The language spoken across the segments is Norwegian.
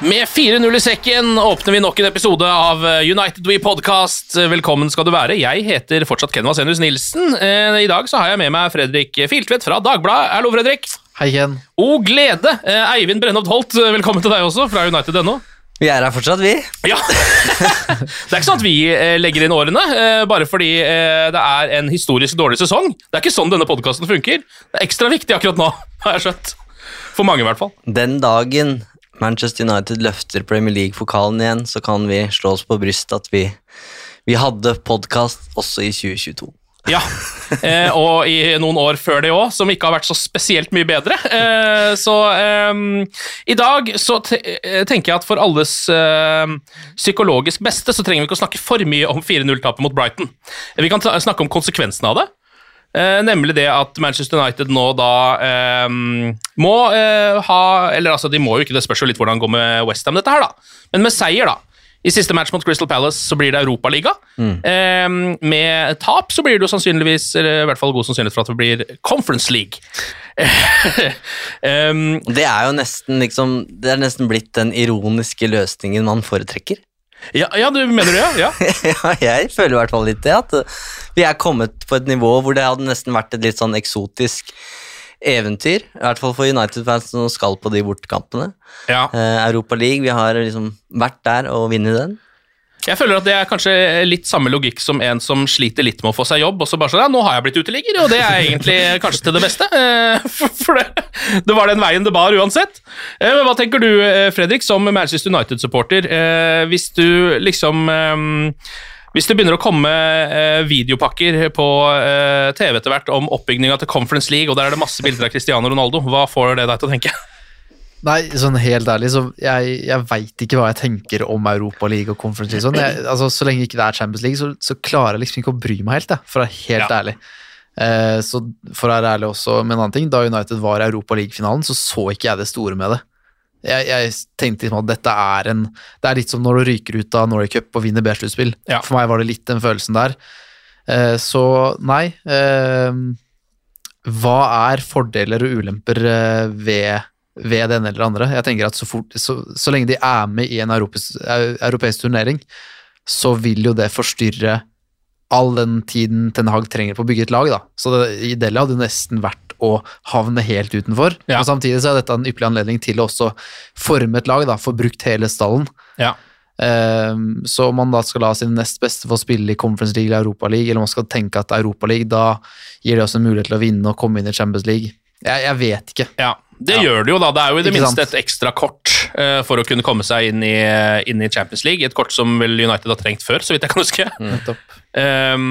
Med 4-0 i sekken åpner vi nok en episode av eh, United We Podcast. Velkommen skal du være. Jeg heter fortsatt Ken Vasenius Nilsen. Eh, I dag så har jeg med meg Fredrik Filtvedt fra Dagbladet. Hallo, Fredrik. Hei igjen. O glede! Eh, Eivind Brennhovd Holt, velkommen til deg også, fra United.no. Vi er her fortsatt, vi. Ja. det er ikke sånn at vi legger inn årene, bare fordi det er en historisk dårlig sesong. Det er ikke sånn denne podkasten funker. Det er ekstra viktig akkurat nå, har jeg skjønt. For mange, i hvert fall. Den dagen Manchester United løfter Premier League-pokalen igjen, så kan vi slå oss på brystet at vi, vi hadde podkast også i 2022. Ja, eh, og i noen år før det òg, som ikke har vært så spesielt mye bedre. Eh, så eh, i dag så te eh, tenker jeg at for alles eh, psykologisk beste så trenger vi ikke å snakke for mye om 4-0-tapet mot Brighton. Vi kan snakke om konsekvensene av det. Eh, nemlig det at Manchester United nå da eh, må eh, ha Eller altså, de må jo ikke, det spørs jo litt hvordan det går med Westham, dette her, da. Men med seier, da. I siste match mot Crystal Palace så blir det Europaliga. Eh, med tap så blir det jo sannsynligvis eller i hvert fall god sannsynlighet for at det blir Conference League. um, Det er jo nesten liksom Det er nesten blitt den ironiske løsningen man foretrekker. Ja, ja, du mener det, ja? ja? ja, jeg føler i hvert fall litt det. At uh, vi er kommet på et nivå hvor det hadde nesten vært et litt sånn eksotisk eventyr. I hvert fall for United-fans som skal på de bortekampene. ja. Uh, Europa League, vi har liksom vært der og vunnet den. Jeg føler at det er kanskje litt samme logikk som en som sliter litt med å få seg jobb, og så bare sånn Ja, nå har jeg blitt uteligger, og det er egentlig kanskje til det beste. eh, For det, det var den veien det bar uansett. Eh, Men hva tenker du, eh, Fredrik, som Manchester United-supporter, hvis du liksom hvis det begynner å komme videopakker på TV etter hvert om oppbygninga til Conference League, og der er det masse bilder av Cristiano Ronaldo, hva får det deg til å tenke? Nei, sånn helt ærlig, så jeg, jeg veit ikke hva jeg tenker om Europaliga og Conference League. Sånn. Jeg, altså, så lenge ikke det er Champions League, så, så klarer jeg liksom ikke å bry meg helt, jeg, for å være helt Ja. ærlig. Eh, så for å være ærlig også med en annen ting, da United var i Europaliga-finalen, så så ikke jeg det store med det. Jeg, jeg tenkte liksom at dette er en Det er litt som når du ryker ut av Norway Cup og vinner B-sluttspill. Ja. For meg var det litt den følelsen der. Eh, så nei. Eh, hva er fordeler og ulemper eh, ved, ved det ene eller andre? Jeg tenker at så, fort, så, så lenge de er med i en europeisk, europeisk turnering, så vil jo det forstyrre all den tiden Ten Hag trenger på å bygge et lag. da. Så det ideelle hadde jo nesten vært å havne helt utenfor. Ja. Og samtidig så er dette en ypperlig anledning til å også forme et lag, da, få brukt hele stallen. Ja. Um, så om man da skal la sin nest beste få spille i Conference League eller Europa League, eller om man skal tenke at Europa League, da gir det oss en mulighet til å vinne og komme inn i Champions League. Jeg, jeg vet ikke. Ja, det gjør det jo, da. Det er jo i det Ikke minste sant? et ekstra kort uh, for å kunne komme seg inn i, inn i Champions League. Et kort som vel United har trengt før, så vidt jeg kan huske. Mm. Um,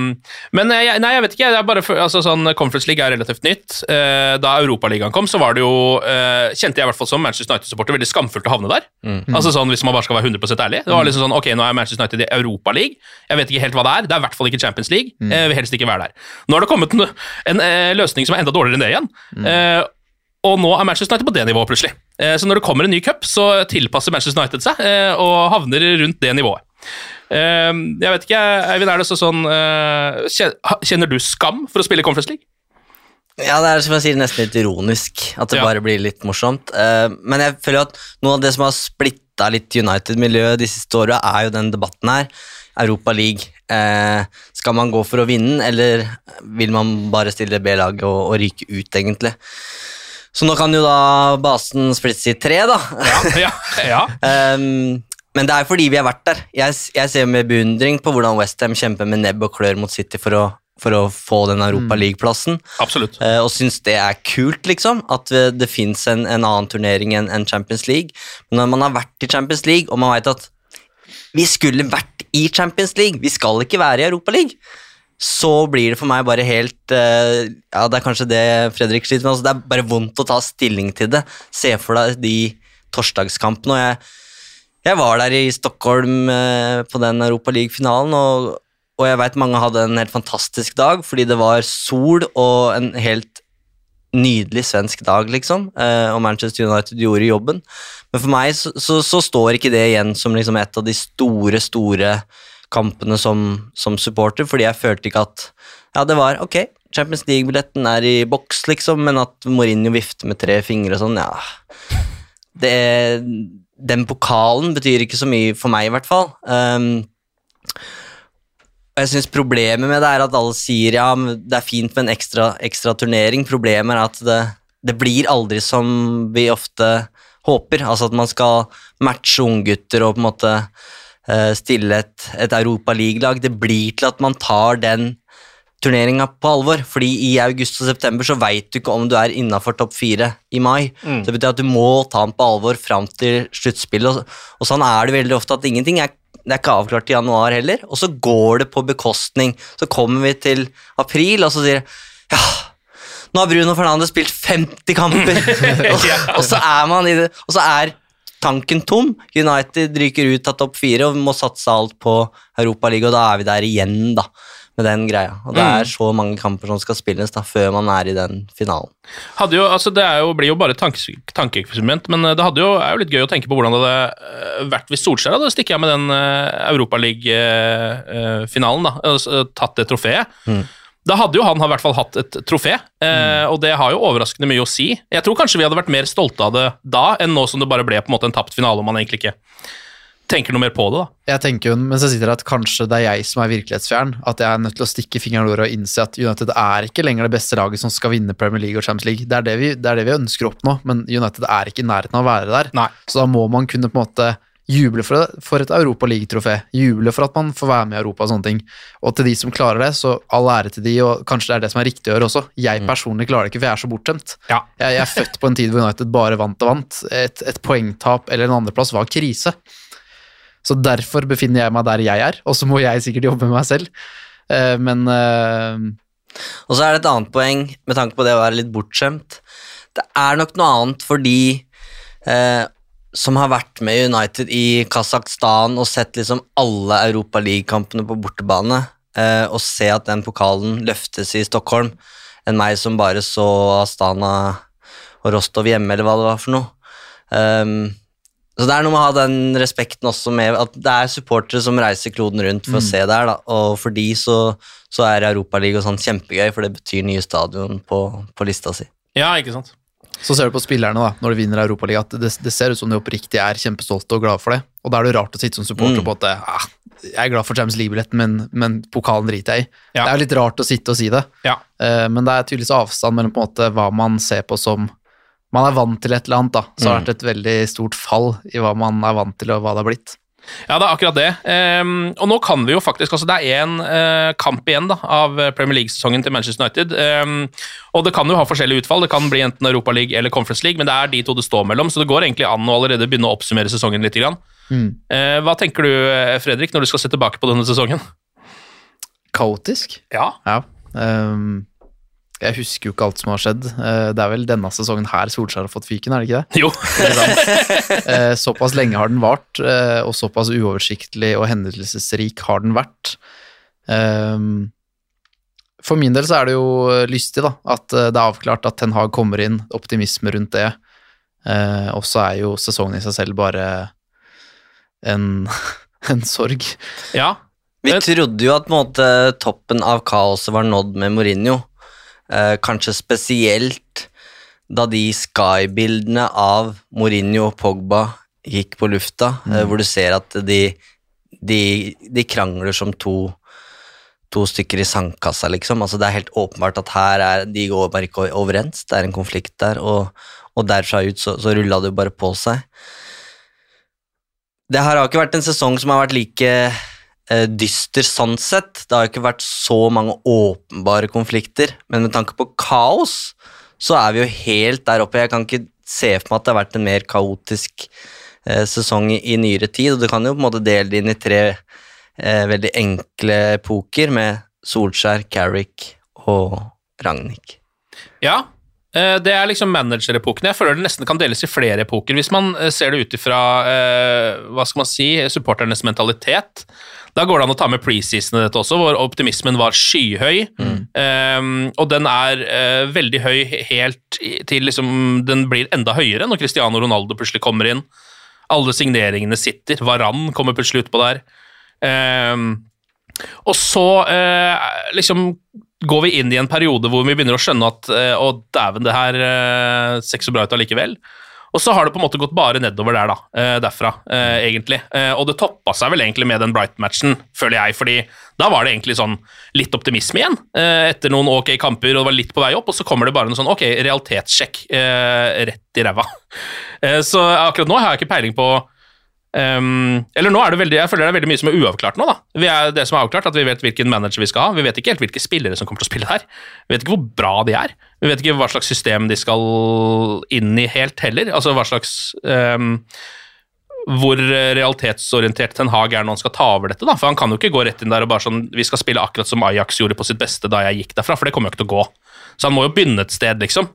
men eh, jeg, nei, jeg vet ikke. Er bare for, altså, sånn, Conference League er relativt nytt. Uh, da Europaligaen kom, så var det jo uh, Kjente jeg i hvert fall som Manchester United-supporter veldig skamfullt å havne der. Altså sånn, Hvis man bare skal være 100% ærlig. Det var liksom sånn, ok, Nå er Manchester United i Europaligaen. Jeg vet ikke helt hva det er. Det er i hvert fall ikke Champions League. Jeg vil helst ikke være der. Nå har det kommet en, en en løsning som er enda dårligere enn det igjen. Eh, og nå er Manchester United på det nivået, plutselig. Eh, så når det kommer en ny cup, så tilpasser Manchester United seg eh, og havner rundt det nivået. Eh, jeg vet ikke, Eivind, er det sånn Kjenner du skam for å spille Conference League? Ja, det er som jeg sier, nesten litt ironisk at det Ja. bare blir litt morsomt. Men jeg føler at noe av det som har splitta litt United-miljøet de siste åra, er jo den debatten her. Europa League. Skal man gå for å vinne, eller vil man bare stille B-laget og, og ryke ut, egentlig? Så nå kan jo da basen splittes i tre, da. Ja, ja. Um, men det er fordi vi har vært der. Jeg, jeg ser med beundring på hvordan Westham kjemper med nebb og klør mot City for å, for å få den Europa League-plassen. Absolutt. Eh, og syns det er kult, liksom. At det, det fins en, en annen turnering enn en Champions League. Men når man har vært i Champions League, og man veit at vi skulle vært i Champions League, vi skal ikke være i Europa League, så blir det for meg bare helt eh, Ja, det er kanskje det Fredrik sliter med. Altså, det er bare vondt å ta stilling til det. Se for deg de torsdagskampene. Og jeg, jeg var der i Stockholm eh, på den Europa League-finalen, og, og jeg veit mange hadde en helt fantastisk dag fordi det var sol og en helt nydelig svensk dag, liksom. Eh, og Manchester United gjorde jobben. Men for meg så, så, så står ikke det igjen som liksom et av de store, store kampene som, som supporter, fordi jeg følte ikke at Ja, det var ok, Champions League-billetten er i boks, liksom, men at Mourinho vifter med tre fingre og sånn, ja det, Den pokalen betyr ikke så mye for meg, i hvert fall. Um, og jeg synes Problemet med det er at alle sier ja, det er fint med en ekstra, ekstra turnering. Problemet er at det, det blir aldri som vi ofte håper. Altså at man skal matche unggutter og på en måte stille et, et Europa League-lag. Det blir til at man tar den turneringa på alvor. Fordi i august og september så veit du ikke om du er innafor topp fire i mai. Mm. Det betyr at du må ta den på alvor fram til sluttspillet. Og, og sånn er det veldig ofte at ingenting er det er ikke avklart i januar heller, og så går det på bekostning. Så kommer vi til april, og så sier jeg, ja, nå har Bruno Fernandes spilt 50 kamper, og, og så er man i det, og så er tanken tom. United ryker ut av topp fire og må satse alt på Europaligaen, og da er vi der igjen, da, med den greia. Og det er så mange kamper som skal spilles da, før man er i den finalen. Jo, altså det jo, blir jo bare et tanke, tankeeksperiment, men eh, det jo, er jo litt gøy å tenke på hvordan det hadde eh, vært hvis Solskjær hadde stikket av med den uh, Europaliga-finalen, og tatt det trofeet. Da hadde jo han i hvert fall hatt et trofé, eh, og det har jo overraskende mye å si. Jeg tror kanskje vi hadde vært mer stolte av det da, enn nå som det bare ble på en måte en tapt finale, om man egentlig ikke tenker noe mer på det. da. Jeg tenker jo, mens jeg sitter her, at kanskje det er jeg som er virkelighetsfjern. At jeg er nødt til å stikke fingeren i jorda og innse at United er ikke lenger det beste laget som skal vinne Premier League og Champions League. Det er det vi, det er det vi ønsker å oppnå, men United er ikke i nærheten av å være der. Nei. Så da må man kunne på en måte juble for, for et Europa League-trofé. Juble for at man får være med i Europa og sånne ting. Og til de som klarer det, så all ære til de, og kanskje det er det som er riktig å gjøre også. Jeg personlig klarer det ikke, for jeg er så bortskjemt. Ja. Jeg, jeg er født på en tid hvor United bare vant og vant. Et, et poengtap eller en andreplass var krise. Så derfor befinner jeg meg der jeg er, og så må jeg sikkert jobbe med meg selv. Eh, men eh, Og så er det et annet poeng med tanke på det å være litt bortskjemt. Det er nok noe annet fordi eh, som har vært med United i Kasakhstan og sett liksom alle Europa League-kampene på bortebane, eh, og se at den pokalen løftes i Stockholm, enn meg som bare så Astana og Rostov hjemme, eller hva det var for noe. Um, så det er noe med å ha den respekten også med at det er supportere som reiser kloden rundt for å se det her, da. Og for de så, så er Europaligaen sånn kjempegøy, for det betyr nye stadion på, på lista si. Ja, ikke sant? Så ser du på spillerne da, når de vinner Europaligaen, at det, det ser ut som de oppriktig er kjempestolte og glade for det. Og da er det rart å sitte som supporter Mm. på at ah, jeg er glad for Champions League-billetten, men, men pokalen driter jeg i. Ja. Det er litt rart å sitte og si det, Ja. uh, men det er tydeligvis avstand mellom på en måte hva man ser på som Man er vant til et eller annet, da. Så har det vært et veldig stort fall i hva man er vant til, og hva det har blitt. Ja, det er akkurat det. Um, og nå kan vi jo faktisk altså Det er én kamp igjen da, av Premier League-sesongen til Manchester United. Um, og det kan jo ha forskjellige utfall. Det kan bli enten Europa League eller Conference League, men det er de to det står mellom, så det går egentlig an å allerede begynne å oppsummere sesongen litt. Grann. Mm. Uh, hva tenker du, eh, Fredrik, når du skal se tilbake på denne sesongen? Kaotisk. Ja. Ja. ehm, jeg husker jo ikke alt som har skjedd. Eh, det er vel denne sesongen her Solskjær har fått fyken, er det ikke det? Jo. Eh, såpass lenge har den vart, eh, og såpass uoversiktlig og hendelsesrik har den vært. Ehm, For min del så er det jo lystig da, at det er avklart at Ten Hag kommer inn, optimisme rundt det. Eh, og så er jo sesongen i seg selv bare en, en sorg. Ja. Vi trodde jo at måte, toppen av kaoset var nådd med Mourinho. Eh, kanskje spesielt da de Sky-bildene av Mourinho og Pogba gikk på lufta, eh, hvor du ser at de, de, de krangler som to, to stykker i sandkassa, liksom. Altså, det er helt åpenbart at her er De går bare ikke overens, det er en konflikt der, og, og derfra ut så, så rulla det bare på seg. Det her har ikke vært en sesong som har vært like dyster sånn sett. Det har ikke vært så mange åpenbare konflikter, men med tanke på kaos, så er vi jo helt der oppe. Jeg kan ikke se for meg at det har vært en mer kaotisk eh, sesong i, nyere tid, og du kan jo på en måte dele det inn i tre eh, veldig enkle epoker med Solskjær, Carrick og Ragnhild. Ja, eh, det er liksom managerepoken. Jeg føler det nesten kan deles i flere epoker. Hvis man eh, ser det ut ifra eh, hva skal man si, supporternes mentalitet, da går det an å ta med preseason i dette også, hvor optimismen var skyhøy. Eh, og den er uh, veldig høy helt til liksom Den blir enda høyere når Cristiano Ronaldo plutselig kommer inn. Alle signeringene sitter. Varan kommer plutselig utpå der. Um, og så uh, liksom går vi inn i en periode hvor vi begynner å skjønne at eh, å dæven, det her ser ikke så bra ut allikevel. Og så har det på en måte gått bare nedover der, da, eh, derfra, eh, egentlig. Eh, og det toppa seg vel egentlig med den Brighton-matchen, føler jeg, fordi da var det egentlig sånn litt optimisme igjen, etter noen ok kamper, og det var litt på vei opp, og så kommer det bare en sånn ok, realitetssjekk rett i ræva. Så akkurat nå har jeg ikke peiling på Um, eller nå er det veldig, jeg føler det er veldig mye som er uavklart nå. da. Vi er det som er avklart, at vi vet hvilken manager vi skal ha. Vi vet ikke helt hvilke spillere som kommer til å spille her. Vi vet ikke hvor bra de er. Vi vet ikke hva slags system de skal inn i helt heller. Altså hva slags um, Hvor realitetsorientert Ten Hag er når han skal ta over dette. da. For han kan jo ikke gå rett inn der og bare sånn Vi skal spille akkurat som Ajax gjorde på sitt beste da jeg gikk derfra, for det kommer jo ikke til å gå. Så han må jo begynne et sted, liksom.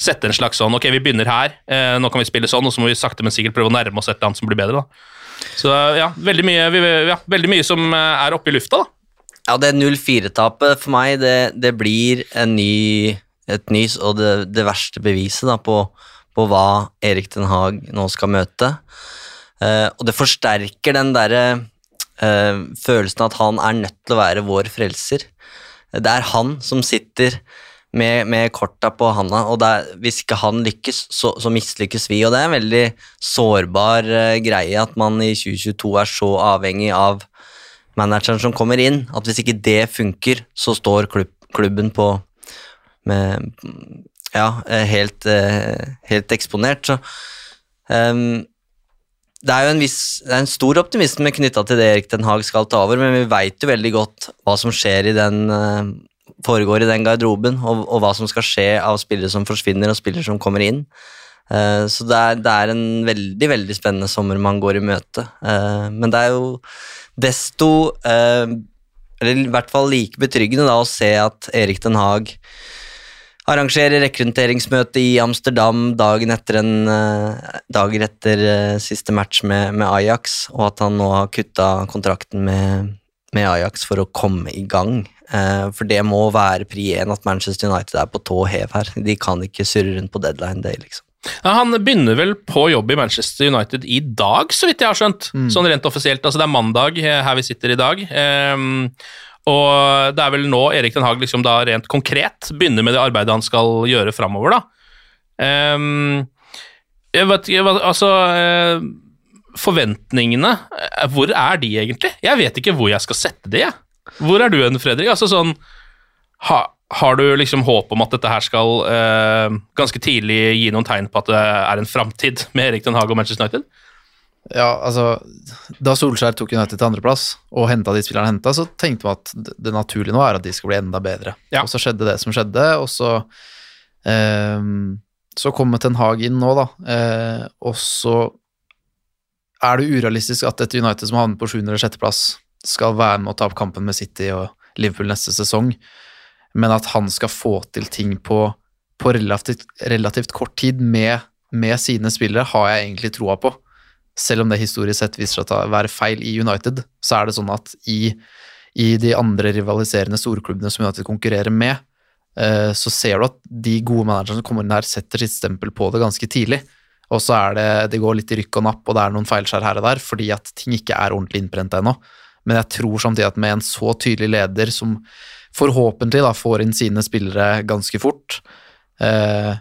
Sette en slags sånn Ok, vi begynner her, eh, nå kan vi spille sånn, og så må vi sakte, men sikkert prøve å nærme oss et eller annet som blir bedre, da. Så ja, veldig mye, vi- ja, veldig mye som eh, er oppe i lufta, da. Ja, det 0-4-tapet for meg, det, det blir en ny, et nys og det, det verste beviset da, på, på hva Erik Den Haag nå skal møte. Eh, og det forsterker den derre eh, følelsen at han er nødt til å være vår frelser. Det er han som sitter med, med korta på handa, og er, hvis ikke han lykkes, så, så mislykkes vi. Og det er en veldig sårbar eh, greie at man i 2022 er så avhengig av manageren som kommer inn, at hvis ikke det funker, så står klubb, klubben på med, ja, eh, helt, eh, helt eksponert. Så um, det er jo en, viss, det er en stor optimisme knytta til det Erik Den Haag skal ta over, men vi veit jo veldig godt hva som skjer i den eh, foregår i den garderoben, og, og hva som skal skje av spillere som forsvinner og spillere som kommer inn. Uh, så det er, det er en veldig veldig spennende sommer man går i møte. Uh, men det er jo desto uh, Eller i hvert fall like betryggende da å se at Erik Den Haag arrangerer rekrutteringsmøte i Amsterdam dagen etter, en, dagen etter eh, siste match med, med Ajax, og at han nå har kutta kontrakten med, med Ajax for å komme i gang. Eh, for det må være pri én at Manchester United er på tå hev her. De kan ikke surre rundt på deadline day, liksom. Ja, han begynner vel på jobb i Manchester United i dag, så vidt jeg har skjønt. Sånn rent offisielt. Altså, det er mandag eh, her vi sitter i dag. Ehm, og det er vel nå Erik Den Haag liksom da rent konkret begynner med det arbeidet han skal gjøre framover, da. Um, jeg vet jeg vet, altså eh, Forventningene, eh, hvor er de egentlig? Jeg vet ikke hvor jeg skal sette de, jeg. Hvor er du hen, Fredrik? Altså sånn ha, Har du liksom håp om at dette her skal eh, ganske tidlig gi noen tegn på at det er en framtid med Erik Den Haag og Manchester United? Ja, altså Da Solskjær tok United til andreplass og henta de spillerne henta, så tenkte man at det- det naturlige nå er at de skal bli enda bedre. Ja. Og så skjedde det som skjedde, og så eh, Så kom Ten Hag inn nå, da, eh, og så er det urealistisk at et United som havner på 7. eller 6. plass, skal være med å ta opp kampen med City og Liverpool neste sesong, men at han skal få til ting på, på relativt, relativt kort tid med, med sine spillere, har jeg egentlig troa på selv om det historisk sett viser seg å være feil i United, så er det sånn at i, i de andre rivaliserende storklubbene som United konkurrerer med, eh, så ser du at de gode managerne som kommer inn her, setter sitt stempel på det ganske tidlig. Og så er det, det går litt i rykk og napp, og det er noen feilskjær her og der, fordi at ting ikke er ordentlig innprent ennå. Men jeg tror samtidig at med en så tydelig leder som forhåpentlig da får inn sine spillere ganske fort eh,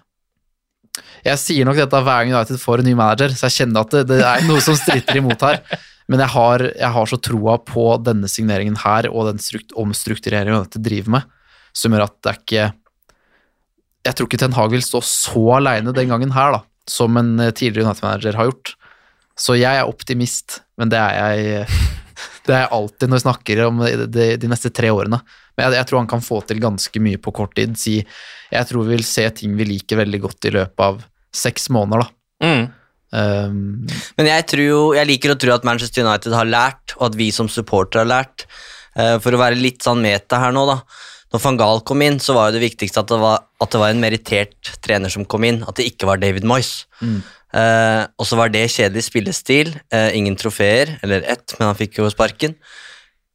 Jeg sier nok dette hver gang United får en ny manager, så jeg kjenner at det, det er noe som stritter imot her. Men jeg har, jeg har så troa på denne signeringen her og den strukt, omstruktureringen dette driver med, som gjør at det er ikke Jeg tror ikke Ten Hag vil stå så aleine den gangen her, da, som en tidligere United-manager har gjort. Så jeg er optimist, men det er jeg det er alltid når vi snakker om de, de neste tre årene. Men jeg, jeg, tror han kan få til ganske mye på kort tid. Si, jeg tror vi vil se ting vi liker veldig godt i løpet av seks måneder, da. Mm. Um, Men jeg, tror, jeg, liker å tro at Manchester United har lært, og at vi som supportere har lært. Uh, for å være litt sånn meta her nå, da. Når van Gaal kom inn, så var jo det viktigste at det var, at det var en merittert trener som kom inn, at det ikke var David Moyes. Mm. Uh, og så var det kjedelig spillestil, uh, ingen trofeer, eller ett, men han fikk jo sparken.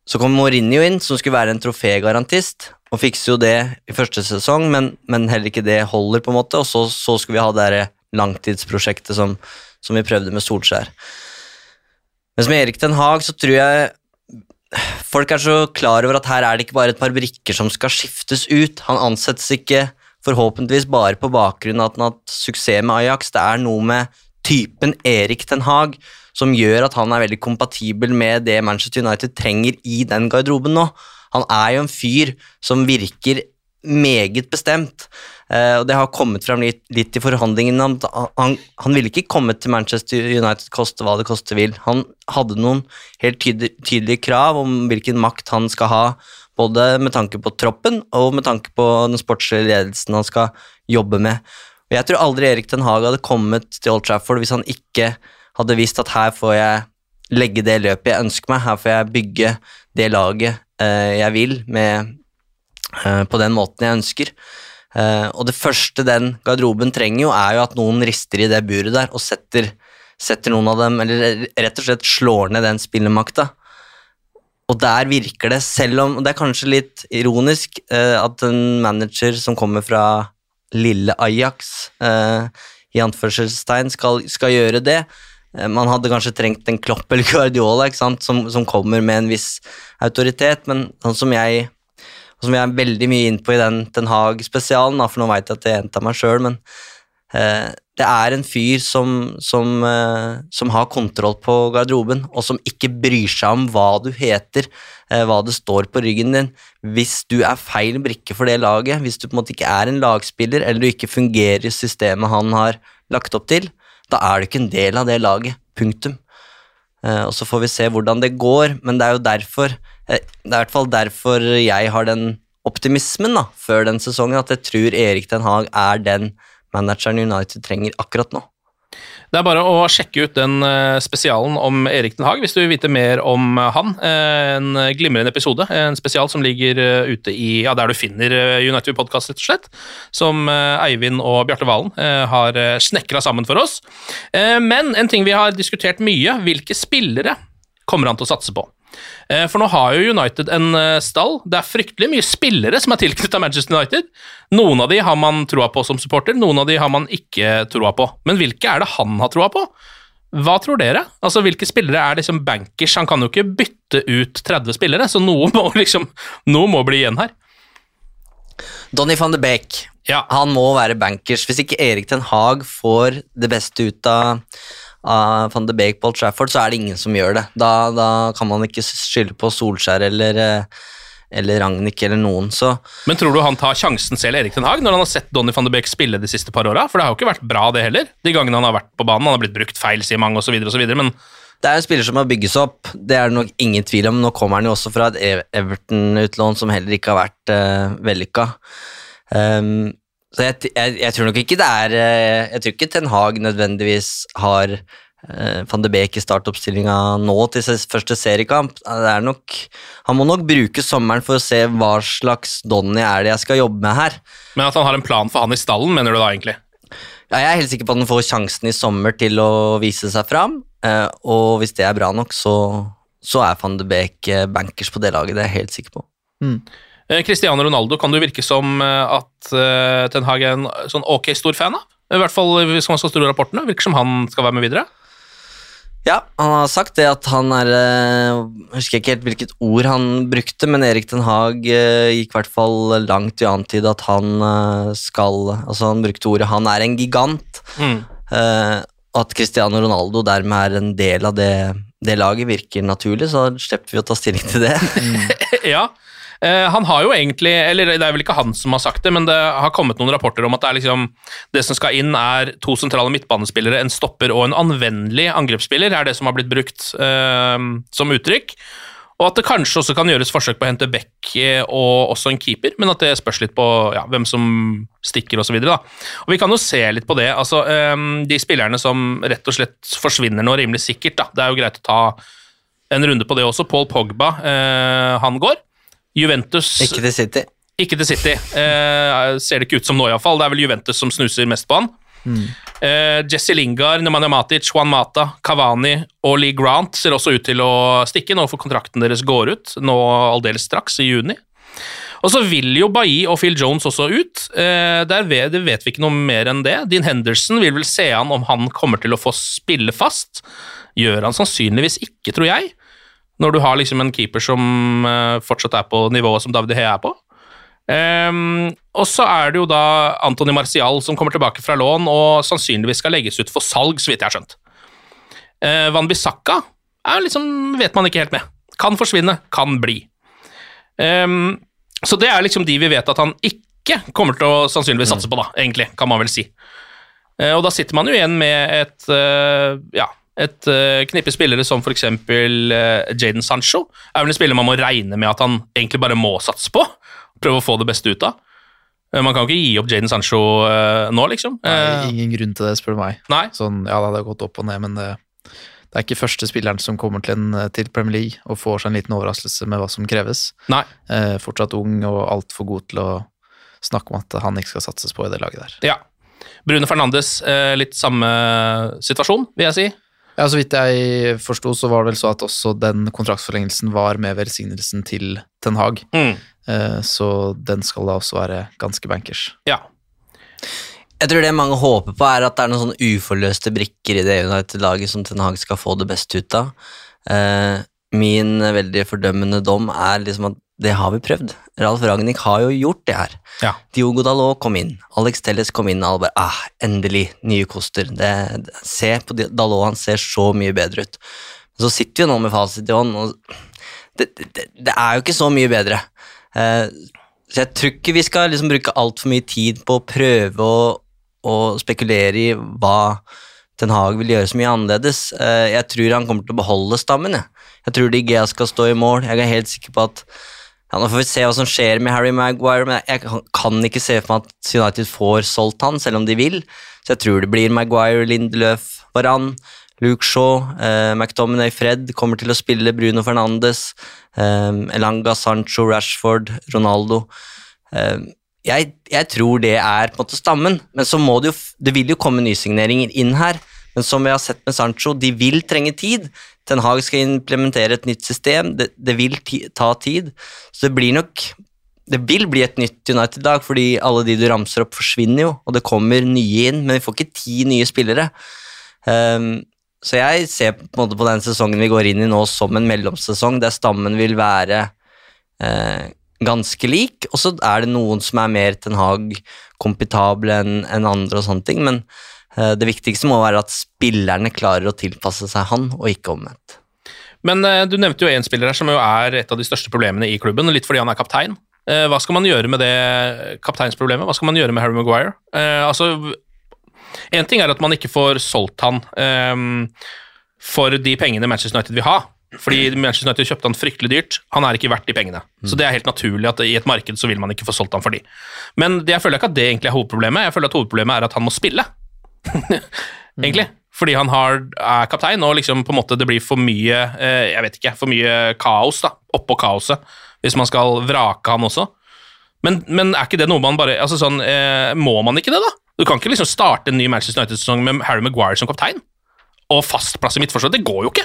Så kom Mourinho inn, som skulle være en trofégarantist, og fikser jo det i første sesong, men, men, heller ikke det holder, på en måte, og så, så skulle vi ha det langtidsprosjektet som, som, vi prøvde med Solskjær. Mens med Erik Den Haag så tror jeg folk er så klar over at her er det ikke bare et par brikker som skal skiftes ut. Han ansettes ikke forhåpentligvis bare på bakgrunn av at han har hatt suksess med Ajax. Det er noe med typen Erik Den Haag som gjør at han er veldig kompatibel med det Manchester United trenger i den garderoben nå. Han er jo en fyr som virker meget bestemt, uh, og det har kommet fram litt, litt i forhandlingene. Han, han, ville ikke kommet til Manchester United koste hva det koste vil. Han hadde noen helt tydelig, tydelige krav om hvilken makt han skal ha, både med tanke på troppen og med tanke på den sportslige ledelsen han skal jobbe med. Og Jeg tror aldri Erik Den Haag hadde kommet til Old Trafford hvis han ikke hadde visst at her får jeg legge det løpet jeg ønsker meg, her får jeg bygge det laget jeg vil med, eh, på den måten jeg ønsker. Eh, og det første den garderoben trenger, jo, er jo at noen rister i det buret der og setter, setter noen av dem, eller rett og slett slår ned den spillemakta. Og der virker det, selv om Det er kanskje litt ironisk eh, at en manager som kommer fra lille Ajax, eh, i anførselstegn, skal, skal gjøre det. Eh, man hadde kanskje trengt en Klopp eller Guardiola som, som, kommer med en viss autoritet, men sånn som jeg som jeg er veldig mye inn på i den Den Haag-spesialen, for nå veit jeg at jeg gjentar meg sjøl, men eh, det er en fyr som, som, eh, som, har kontroll på garderoben, og som ikke bryr seg om hva du heter, eh, hva det står på ryggen din. Hvis du er feil brikke for det laget, hvis du på en måte ikke er en lagspiller, eller du ikke fungerer i systemet han har lagt opp til, da er du ikke en del av det laget. Punktum. Uh, og så får vi se hvordan det går, men det er jo derfor uh, Det er i hvert fall derfor jeg har den optimismen da, før den sesongen, at jeg tror Erik Den Haag er den manageren United trenger akkurat nå. Det er bare å sjekke ut den eh, spesialen om Erik Den Haag hvis du vil vite mer om eh, han. Eh, en glimrende episode, en spesial som ligger ute i ja, der du finner United Podcast, rett og slett. Som Eivind og Bjarte Valen har snekra sammen for oss. Men en ting vi har diskutert mye, hvilke spillere kommer han til å satse på? Eh, for nå har jo United en eh, stall. Det er fryktelig mye spillere som er tilknyttet Manchester United. Noen av de har man troa på som supporter, noen av de har man ikke troa på. Men hvilke er det han har troa på? Hva tror dere? Altså, Hvilke spillere er liksom bankers? Han kan jo ikke bytte ut 30 spillere, så noe må, liksom, noe må bli igjen her. Donny van de Beek. Ja. Han må være bankers. Hvis ikke Erik Ten Hag får det beste ut av av van de Beek på Old Trafford, så er det ingen som gjør det. Da, da kan man ikke skylde på Solskjær eller, eh, eller Ragnhild eller noen. Så. Men tror du han tar sjansen selv, Erik Den Haag, når han har sett Donny van de Beek spille de siste par åra? For det har jo ikke vært bra, det heller. De gangene han har vært på banen. Han har blitt brukt feil, sier mange, osv., osv. Men det er en spiller som har bygges opp, det er det nok ingen tvil om. Nå kommer han jo også fra et Everton-utlån som heller ikke har vært uh, vellykka. Um, så jeg, jeg, jeg, tror nok ikke det er eh, Jeg tror ikke Ten Hag nødvendigvis har uh, van de Beek i startoppstillinga nå til sin første seriekamp. Det er nok, han må nok bruke sommeren for å se hva slags Donny er det jeg skal jobbe med her. Men at han har en plan for han i stallen, mener du da egentlig? Ja, jeg er helt sikker på at han får sjansen i sommer til å vise seg fram, uh, og hvis det er bra nok, så, så er van de Beek bankers på det laget, det er jeg helt sikker på. Eh, Cristiano Ronaldo kan det virke som eh, at eh, Ten Hag er en sånn ok stor fan av. I hvert fall hvis man skal stole rapportene. Virker som han skal være med videre. Ja, han har sagt det at han er eh, Jeg husker ikke helt hvilket ord han brukte, men Erik Den Haag eh, gikk i hvert fall langt i å antyde at han eh, skal Altså, han brukte ordet 'han er en gigant', Mm. eh, og at Cristiano Ronaldo dermed er en del av det, det laget, virker naturlig, så slipper vi å ta stilling til det. ja. Eh, han har jo egentlig, eller det er vel ikke han som har sagt det, men det har kommet noen rapporter om at det liksom Det som skal inn, er to sentrale midtbanespillere, en stopper og en anvendelig angrepsspiller, er det som har blitt brukt eh, som uttrykk. Og at det kanskje også kan gjøres forsøk på å hente back eh, og også en keeper, men at det spørs litt på ja, hvem som stikker osv. Vi kan jo se litt på det. altså eh, De spillerne som rett og slett forsvinner nå rimelig sikkert, da. det er jo greit å ta en runde på det også. Paul Pogba, han går. Juventus Ikke til City. Ikke til City. Eh, ser det ikke ut som nå, iallfall. Det er vel Juventus som snuser mest på han. Eh, Jesse Lingard, Nemanja Matic, Juan Mata, Cavani og Lee Grant ser også ut til å stikke nå for kontrakten deres går ut nå aldeles straks, i juni. Og så vil jo Bailly og Phil Jones også ut. Eh, vet, det vet vi ikke noe mer enn det. Dean Henderson vil vel se an om han kommer til å få spille fast. Gjør han sannsynligvis ikke, tror jeg. Når du har liksom en keeper som eh, fortsatt er på nivået som David Hea er på. Um, og så er det jo da Antony Marcial som kommer tilbake fra lån og sannsynligvis skal legges ut for salg, så vidt jeg har skjønt. Uh, Van Bissaka liksom, vet man ikke helt med. Kan forsvinne, kan bli. Um, så det er liksom de vi vet at han ikke kommer til å sannsynligvis satse på, da, egentlig, kan man vel si. Uh, og da sitter man jo igjen med et uh, ja, et uh, knippe spillere som f.eks. Uh, Jaden Sancho. Er vel en spiller man må regne med at han egentlig bare må satse på. Prøve å få det beste ut av. Uh, man kan jo ikke gi opp Jaden Sancho uh, nå, liksom. Nei, ingen grunn til det, spør du meg. Nei. Sånn, ja, det hadde gått opp og ned, men det, det er ikke første spilleren som kommer til, en, til Premier League og får seg en liten overraskelse med hva som kreves. Nei. Eh, fortsatt ung og altfor god til å snakke om at han ikke skal satses på i det laget der. Ja. Brune Fernandes, litt samme situasjon, vil jeg si. Ja, Så vidt jeg forsto, så var det vel så at også den kontraktsforlengelsen var med velsignelsen til Ten Hag. Mm. Eh, så den skal da også være ganske bankers. Ja. Jeg tror det mange håper på, er at det er noen sånne uforløste brikker i det United-laget som Ten Hag skal få det beste ut av. Eh, min veldig fordømmende dom er liksom at det har vi prøvd. Ralf Ragnhild har jo gjort det her. Ja. Diogo Dalot kom inn, Alex Telles kom inn, og alle bare ah, endelig, nye koster. Det, det, se på Dalot, han ser så mye bedre ut. Så sitter vi nå med fasit i hånd, og det, det, det er jo ikke så mye bedre. Eh, så jeg tror ikke vi skal liksom bruke altfor mye tid på å prøve å, å spekulere i hva Ten Hag vil gjøre så mye annerledes. Eh, jeg tror han kommer til å beholde stammen. Jeg, jeg tror De Gea skal stå i mål. Jeg er helt sikker på at ja, Nå får vi se hva som skjer med Harry Maguire, men jeg kan, ikke se for meg at United får solgt han, selv om de vil. Så jeg tror det blir Maguire, Lindeløf, Varan, Luke Shaw, eh, McDominay, Fred kommer til å spille Bruno Fernandes, eh, Elanga, Sancho, Rashford, Ronaldo. Eh, jeg, jeg, tror det er på en måte stammen, men så må det jo Det vil jo komme nysigneringer inn her, men som vi har sett med Sancho, de vil trenge tid. Ten Hag skal implementere et nytt system, det, det vil ti, ta tid. Så det blir nok Det vil bli et nytt United-lag, fordi alle de du ramser opp, forsvinner jo, og det kommer nye inn, men vi får ikke ti nye spillere. Um, så jeg ser på, en måte på den sesongen vi går inn i nå som en mellomsesong, der stammen vil være uh, ganske lik, og så er det noen som er mer Ten Hag-kompetable enn en andre og sånne ting, men det viktigste må være at spillerne klarer å tilpasse seg han, og ikke omvendt. Men eh, du nevnte jo én spiller her som jo er et av de største problemene i klubben, litt fordi han er kaptein. Eh, hva skal man gjøre med det kapteinsproblemet? Hva skal man gjøre med Harry Maguire? Eh, altså, Én ting er at man ikke får solgt han eh, for de pengene Manchester United vil ha. Fordi Manchester United kjøpte han fryktelig dyrt. Han er ikke verdt de pengene. Så det er helt naturlig at i et marked så vil man ikke få solgt han for de. Men jeg føler ikke at det egentlig er hovedproblemet. Jeg føler at hovedproblemet er at han må spille. egentlig. Fordi han har, er kaptein, og liksom på en måte det blir for mye eh, jeg vet ikke, for mye kaos da, oppå kaoset, hvis man skal vrake han også. Men, men er ikke det noe man bare altså sånn, eh, Må man ikke det, da? Du kan ikke liksom starte en ny Manchester United-sesong med Harry Maguire som kaptein og fast plass i midtforsvaret. Det går jo ikke!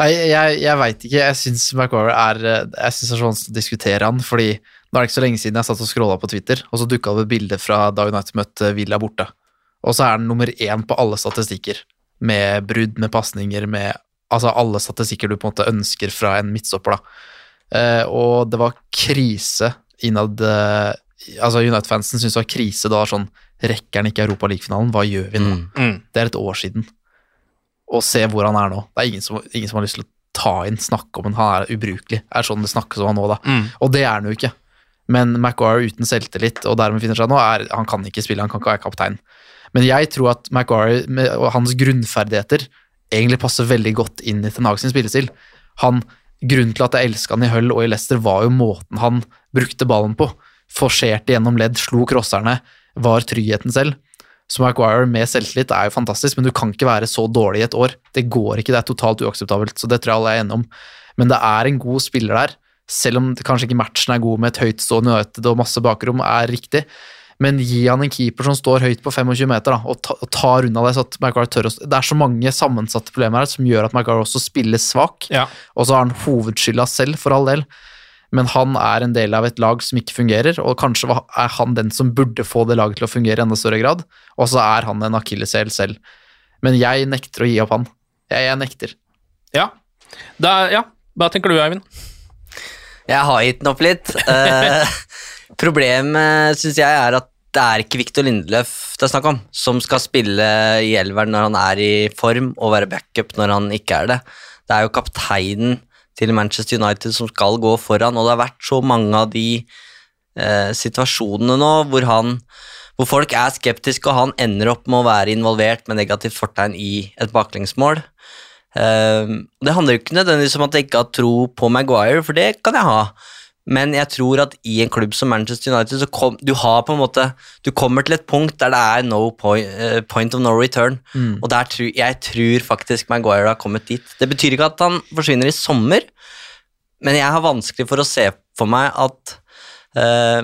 Nei, jeg, jeg veit ikke. Jeg syns Maguire er eh, Jeg synes det er vanskelig å diskutere han, fordi nå er det ikke så lenge siden jeg satt og scrolla på Twitter, og så dukka det et bilde fra da United møtte Villa borte. Og så er han nummer én på alle statistikker, med brudd, med pasninger, med Altså alle statistikker du på en måte ønsker fra en midtstopper, da. Eh, og det var krise innad eh, Altså United-fansen syntes det var krise da sånn Rekker han ikke Europa League-finalen? Hva gjør vi nå? Mm. Det er et år siden. Og se hvor han er nå. Det er ingen som, ingen som har lyst til å ta inn, snakke om han. Han er ubrukelig. Det er sånn det snakkes om han nå, da. Mm. Og det er han jo ikke. Men Maguire uten selvtillit, og der han befinner seg nå, er han kan ikke spille, han kan ikke være kaptein. Men jeg tror at Maguire med og hans grunnferdigheter egentlig passer veldig godt inn i Ten Hag sin spillestil. Han, grunnen til at jeg elska han i Hull og i Leicester, var jo måten han brukte ballen på. Forserte gjennom ledd, slo crosserne, var tryggheten selv. Så Maguire med selvtillit er jo fantastisk, men du kan ikke være så dårlig i et år. Det går ikke, det er totalt uakseptabelt, så det tror jeg alle er enige om. Men det er en god spiller der, selv om kanskje ikke matchen er god med et høytstående United og masse bakrom, er riktig. Men gi han en keeper som står høyt på 25 meter, da, og, ta, og tar unna det. så at Maguire tør å, Det er så mange sammensatte problemer her som gjør at Maguire også spiller svak. Ja. Og så har han hovedskylda selv, for all del. Men han er en del av et lag som ikke fungerer, og kanskje er han den som burde få det laget til å fungere i enda større grad. Og så er han en akilleshæl selv. Men jeg nekter å gi opp han. Jeg, jeg nekter. Ja. Da, ja. Hva tenker du, Eivind? Jeg har gitt den opp litt. Eh, problemet syns jeg er at det er ikke Victor Lindeløf det er snakk om, som skal spille i elveren når han er i form, og være backup når han ikke er det. Det er jo kapteinen til Manchester United som skal gå foran, og det har vært så mange av de eh, situasjonene nå hvor han hvor folk er skeptiske, og han ender opp med å være involvert med negativt fortegn i et baklengsmål. Eh, det handler jo ikke nødvendigvis om at jeg ikke har tro på Maguire, for det kan jeg ha. Men jeg tror at i en klubb som Manchester United, så kom, du har på en måte Du kommer til et punkt der det er no point, eh, point of no return. Mm. Og der jeg tror faktisk Maguire har kommet dit. Det betyr ikke at han forsvinner i sommer, men jeg har vanskelig for å se for meg at eh,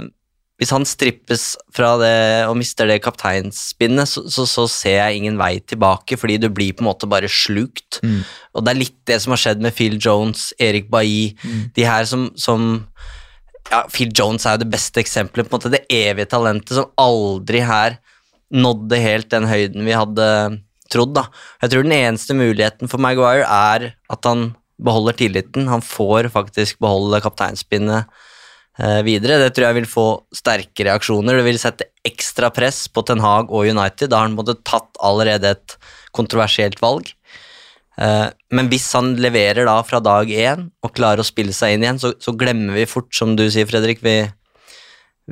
hvis han strippes fra det og mister det kapteinspinnet, så, så, så ser jeg ingen vei tilbake, fordi du blir på en måte bare slukt. Mm. Og det er litt det som har skjedd med Phil Jones, Erik Bailly, de her som, som ja, Phil Jones er jo det beste eksempelet, på en måte det evige talentet som aldri her nådde helt den høyden vi hadde trodd. da. Jeg tror den eneste muligheten for Maguire er at han beholder tilliten. Han får faktisk beholde kapteinspinnet videre. Det tror jeg vil få sterke reaksjoner. Det vil sette ekstra press på Ten Hag og United. Da har han på tatt allerede et kontroversielt valg. Eh, men hvis han leverer da fra dag én og klarer å spille seg inn igjen, så, så glemmer vi fort, som du sier, Fredrik. Vi,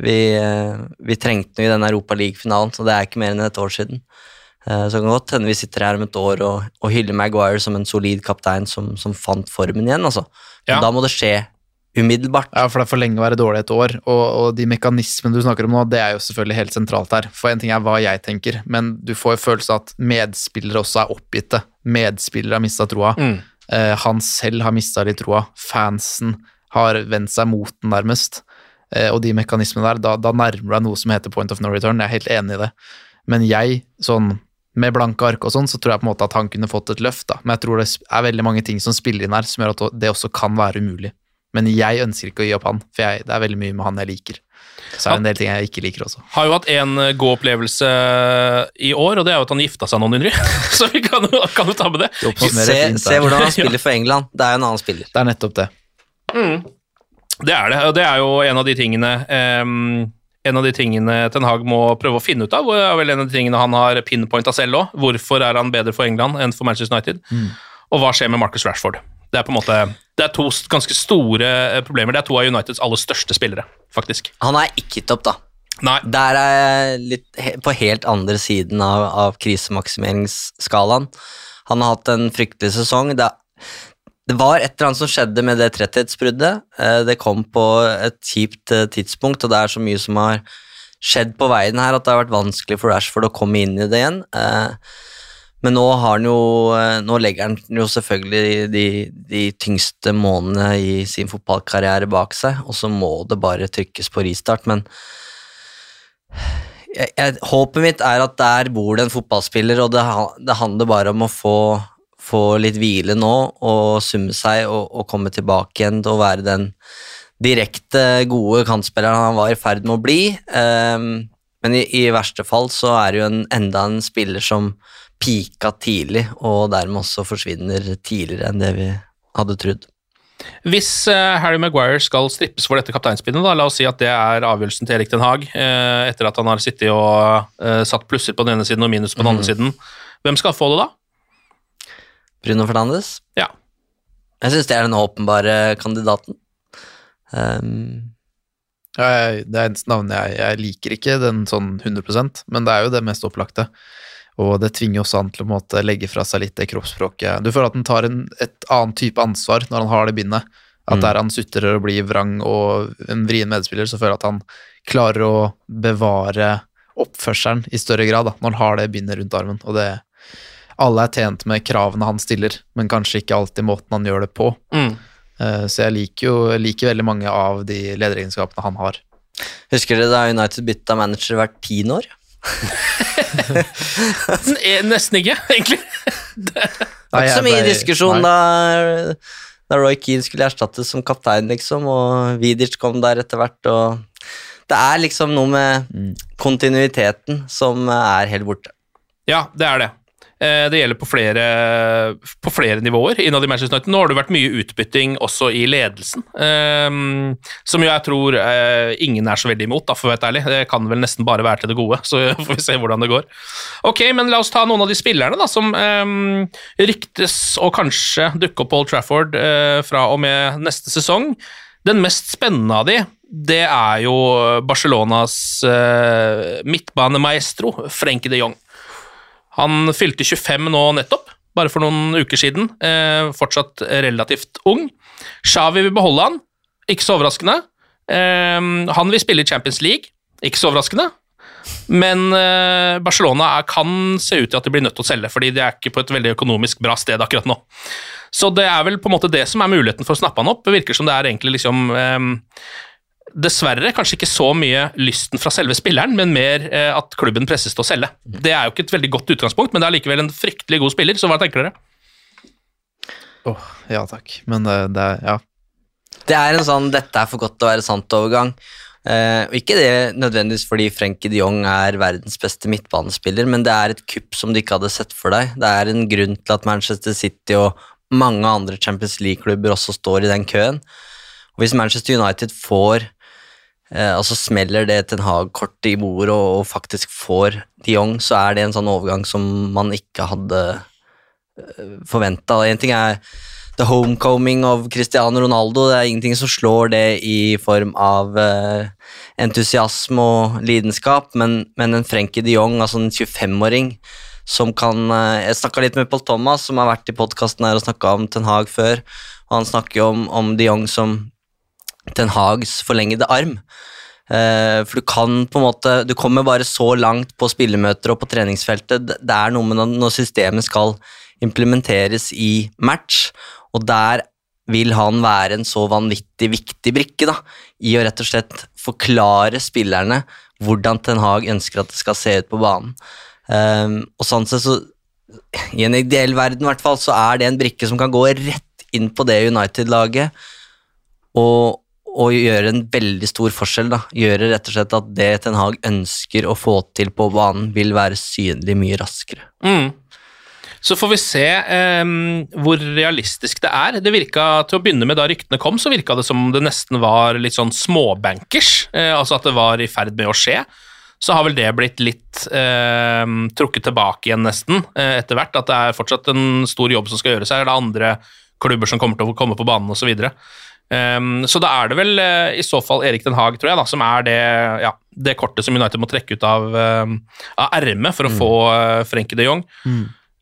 vi, eh, vi trengte noe i den Europa League-finalen, så det er ikke mer enn et år siden. Eh, Så det kan godt hende vi sitter her om et år og, og hyller Maguire som en solid kaptein som, som fant formen igjen, altså. Men Ja. da må det skje umiddelbart. Ja, for det er for lenge å være dårlig et år, og, og de mekanismene du snakker om nå, det er jo selvfølgelig helt sentralt her. For en ting er hva jeg tenker, men du får jo følelse av at medspillere også er oppgitte. Medspillere har mista troa. Mm. Eh, han selv har mista litt troa. Fansen har vendt seg mot den, nærmest. Eh, og de mekanismene der, da, da nærmer deg noe som heter point of no return. Jeg er helt enig i det. Men jeg, sånn med blanke ark og sånn, så tror jeg på en måte at han kunne fått et løft, da. Men jeg tror det er veldig mange ting som spiller inn her, som gjør at det også kan være umulig. Men jeg ønsker ikke å gi opp han, for jeg, det er veldig mye med han jeg liker. Så er det en del ting jeg ikke liker også. Har jo hatt en eh, god opplevelse i år, og det er jo at han gifta seg nå nylig. Så vi kan kan jo ta med det. Det Se, se hvordan han spiller for England. Det er jo en annen spiller. Det er nettopp det. Det er det, og det er jo en av de tingene um, en av de tingene Ten Hag må prøve å finne ut av, og det er vel en av de tingene han har pinpointa selv òg. Hvorfor er han bedre for England enn for Manchester United? Og hva skjer med Marcus Rashford? Det er på en måte, det er to ganske store eh, problemer. Det er to av Uniteds aller største spillere, faktisk. Han er ikke topp, da. Nei, Der er jeg litt på helt andre siden av, av krisemaksimeringsskalaen. Han har hatt en fryktelig sesong. Det, det var et eller annet som skjedde med det tretthetsbruddet. Eh, Det kom på et kjipt eh, tidspunkt, og det er så mye som har skjedd på veien her at det har vært vanskelig for Rashford å komme inn i det igjen. Eh, Men nå, jo, eh, nå legger han jo selvfølgelig de, de tyngste månedene i sin fotballkarriere bak seg, og så må det bare trykkes på restart. Men jeg, jeg, håpet mitt er at der bor det en fotballspiller, og det, det handler bare om å få, få litt hvile nå og summe seg og, og komme tilbake igjen til å være den direkte gode kantspilleren han var i ferd med å bli. Um, men i, i verste fall så er det jo en, enda en spiller som pika tidlig, og dermed også forsvinner tidligere enn det vi hadde trodd. Hvis eh, Harry Maguire skal strippes for dette kapteinspinnet, da, la oss si at det er avgjørelsen til Erik Den Haag, eh, etter at han har sittet og eh, satt plusser på den ene siden og minus på den andre siden, hvem skal få det da? Bruno Fernandes? Ja. Jeg syns det er den åpenbare kandidaten. Um... Ja, jeg, det er eneste navnet jeg, jeg liker ikke den sånn 100% men det er jo det mest opplagte. Og det tvinger også han til å måte legge fra seg litt det kroppsspråket. Du føler at han tar en, et annet type ansvar når han har det bindet. At Mm. der han sutrer og blir vrang og en vrien medspiller, så føler jeg at han klarer å bevare oppførselen i større grad da, når han har det bindet rundt armen. Og det Alle er tjent med kravene han stiller, men kanskje ikke alltid måten han gjør det på. Mm. Eh, Så jeg liker jo jeg liker veldig mange av de lederegenskapene han har. husker dere da United bytta manager hvert tiende år? Nesten ikke, egentlig. Det var ikke så mye diskusjon da, da Roy Keane skulle erstattes som kaptein, liksom, og Vidic kom der etter hvert, og det er liksom noe med kontinuiteten som er helt borte. Ja, det er det. Eh, Det gjelder på flere, på flere nivåer innad i Manchester United. Nå har det vært mye utbytting også i ledelsen, eh, som jo jeg tror eh, ingen er så veldig imot, da, for å være ærlig. Det kan vel nesten bare være til det gode, så får vi se hvordan det går. Ok, men la oss ta noen av de spillerne da, som eh, ryktes å kanskje dukke opp på Old Trafford eh, fra og med neste sesong. Den mest spennende av de, det er jo Barcelonas midtbanemaestro, Frenkie de Jong. Han fylte 25 nå nettopp, bare for noen uker siden. Eh, fortsatt relativt ung. Xavi vil beholde han, ikke så overraskende. Eh, han vil spille i Champions League, ikke så overraskende. Men eh, Barcelona er, kan se ut til at de blir nødt til å selge, fordi de er ikke på et veldig økonomisk bra sted akkurat nå. Så det er vel på en måte det som er muligheten for å snappe han opp. Det virker som det er egentlig liksom eh, Dessverre kanskje ikke så mye lysten fra selve spilleren, men mer eh, at klubben presses til å selge. Det er jo ikke et veldig godt utgangspunkt, men det er likevel en fryktelig god spiller, så hva tenker dere? Åh, ja takk. Men det, det er Ja. Det er en sånn 'dette er for godt til å være sant'-overgang. Eh, og ikke det nødvendigvis fordi Frenkie de Jong er verdens beste midtbanespiller, men det er et kupp som du ikke hadde sett for deg. Det er en grunn til at Manchester City og mange andre Champions League-klubber også står i den køen. Og hvis Manchester United får eh, altså smeller det Ten Hag-kortet i bordet og, og faktisk får de Jong, så er det en sånn overgang som man ikke hadde forventa. En ting er the homecoming of Cristiano Ronaldo. Det er ingenting som slår det i form av uh, entusiasme og lidenskap, men, men en Frenkie de Jong, altså en 25-åring som kan uh, Jeg snakka litt med Paul Thomas, som har vært i podkasten her og snakka om Ten Hag før, og han snakker jo om, om de Jong som Ten Hags forlengede arm. Eh, for du kan på en måte Du kommer bare så langt på spillemøter og på treningsfeltet. Det er noe med når- systemet skal implementeres i match, og der vil han være en så vanvittig viktig brikke da, i å rett og slett forklare spillerne hvordan Ten Hag ønsker at det skal se ut på banen. Um, og sånn sett så I en ideell verden i hvert fall, så er det en brikke som kan gå rett inn på det United-laget og, og gjøre en veldig stor forskjell. da. Gjøre rett og slett at det Ten Hag ønsker å få til på banen, vil være synlig mye raskere. Mm. Så får vi se eh, hvor realistisk det er. Det virka, Til å begynne med Da ryktene kom, så virka det som det nesten var litt sånn småbankers. Eh, altså at det var i ferd med å skje. Så har vel det blitt litt eh, trukket tilbake igjen, nesten, eh, etter hvert. At det er fortsatt en stor jobb som skal gjøres her. Det er andre klubber som kommer til å komme på banen osv. Så, um, så da er det vel uh, i så fall Erik Den Haag, tror jeg, da, som er det, ja, det kortet som United må trekke ut av, av ermet for å få uh, Frenkie de Jong.